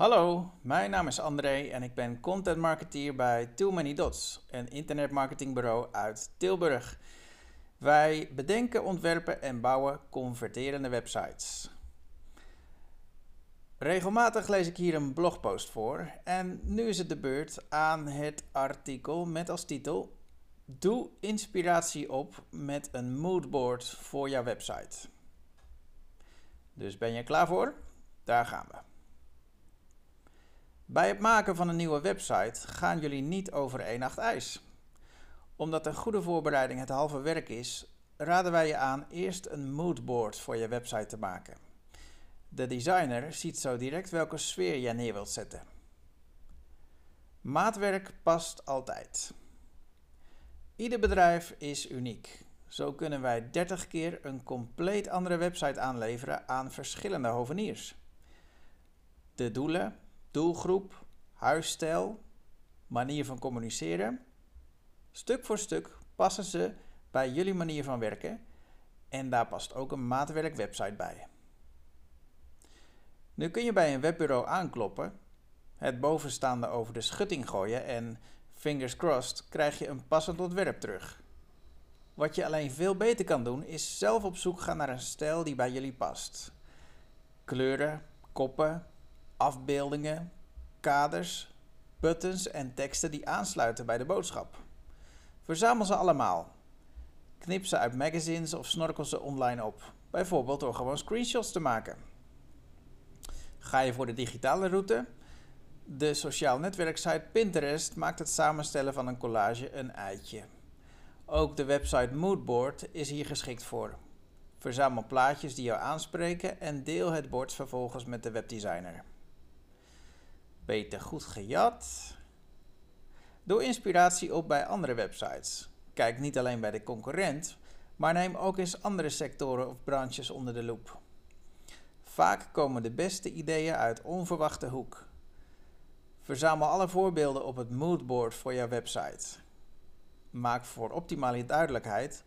Hallo, mijn naam is André en ik ben content marketeer bij Too Many Dots, een internetmarketingbureau uit Tilburg. Wij bedenken, ontwerpen en bouwen converterende websites. Regelmatig lees ik hier een blogpost voor en nu is het de beurt aan het artikel met als titel Doe inspiratie op met een moodboard voor jouw website. Dus ben je klaar voor? Daar gaan we. Bij het maken van een nieuwe website gaan jullie niet over één nacht ijs. Omdat een goede voorbereiding het halve werk is, raden wij je aan eerst een moodboard voor je website te maken. De designer ziet zo direct welke sfeer jij neer wilt zetten. Maatwerk past altijd. Ieder bedrijf is uniek. Zo kunnen wij 30 keer een compleet andere website aanleveren aan verschillende hoveniers. De doelen, doelgroep, huisstijl, manier van communiceren. Stuk voor stuk passen ze bij jullie manier van werken en daar past ook een maatwerk website bij. Nu kun je bij een webbureau aankloppen, het bovenstaande over de schutting gooien en fingers crossed krijg je een passend ontwerp terug. Wat je alleen veel beter kan doen is zelf op zoek gaan naar een stijl die bij jullie past. Kleuren, koppen, afbeeldingen, kaders, buttons en teksten die aansluiten bij de boodschap. Verzamel ze allemaal. Knip ze uit magazines of snorkel ze online op, bijvoorbeeld door gewoon screenshots te maken. Ga je voor de digitale route? De sociaal netwerksite Pinterest maakt het samenstellen van een collage een eitje. Ook de website Moodboard is hier geschikt voor. Verzamel plaatjes die jou aanspreken en deel het bord vervolgens met de webdesigner. Beter goed gejat? Doe inspiratie op bij andere websites. Kijk niet alleen bij de concurrent, maar neem ook eens andere sectoren of branches onder de loep. Vaak komen de beste ideeën uit onverwachte hoek. Verzamel alle voorbeelden op het moodboard voor jouw website. Maak voor optimale duidelijkheid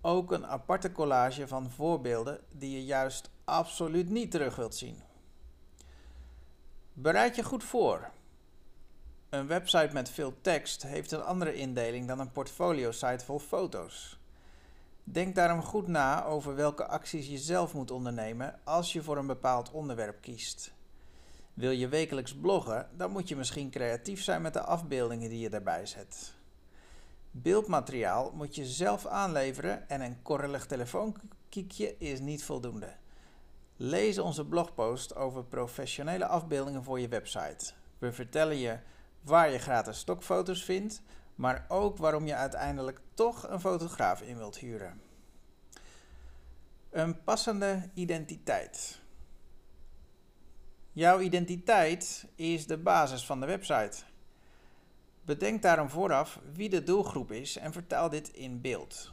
ook een aparte collage van voorbeelden die je juist absoluut niet terug wilt zien. Bereid je goed voor. Een website met veel tekst heeft een andere indeling dan een portfolio-site vol foto's. Denk daarom goed na over welke acties je zelf moet ondernemen als je voor een bepaald onderwerp kiest. Wil je wekelijks bloggen, dan moet je misschien creatief zijn met de afbeeldingen die je daarbij zet. Beeldmateriaal moet je zelf aanleveren en een korrelig telefoonkiekje is niet voldoende. Lees onze blogpost over professionele afbeeldingen voor je website. We vertellen je waar je gratis stokfoto's vindt, maar ook waarom je uiteindelijk toch een fotograaf in wilt huren. Een passende identiteit. Jouw identiteit is de basis van de website. Bedenk daarom vooraf wie de doelgroep is en vertaal dit in beeld.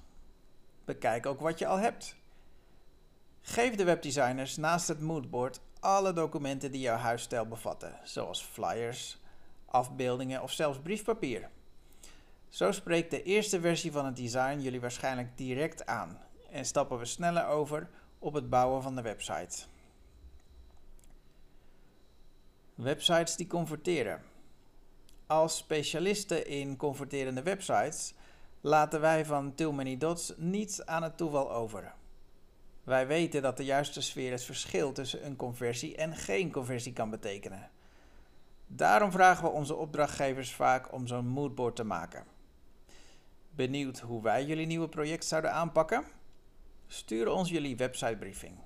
Bekijk ook wat je al hebt. Geef de webdesigners naast het moodboard alle documenten die jouw huisstijl bevatten, zoals flyers, afbeeldingen of zelfs briefpapier. Zo spreekt de eerste versie van het design jullie waarschijnlijk direct aan en stappen we sneller over op het bouwen van de website. Websites die converteren. Als specialisten in converterende websites laten wij van Too Many Dots niets aan het toeval over. Wij weten dat de juiste sfeer het verschil tussen een conversie en geen conversie kan betekenen. Daarom vragen we onze opdrachtgevers vaak om zo'n moodboard te maken. Benieuwd hoe wij jullie nieuwe project zouden aanpakken? Stuur ons jullie websitebriefing.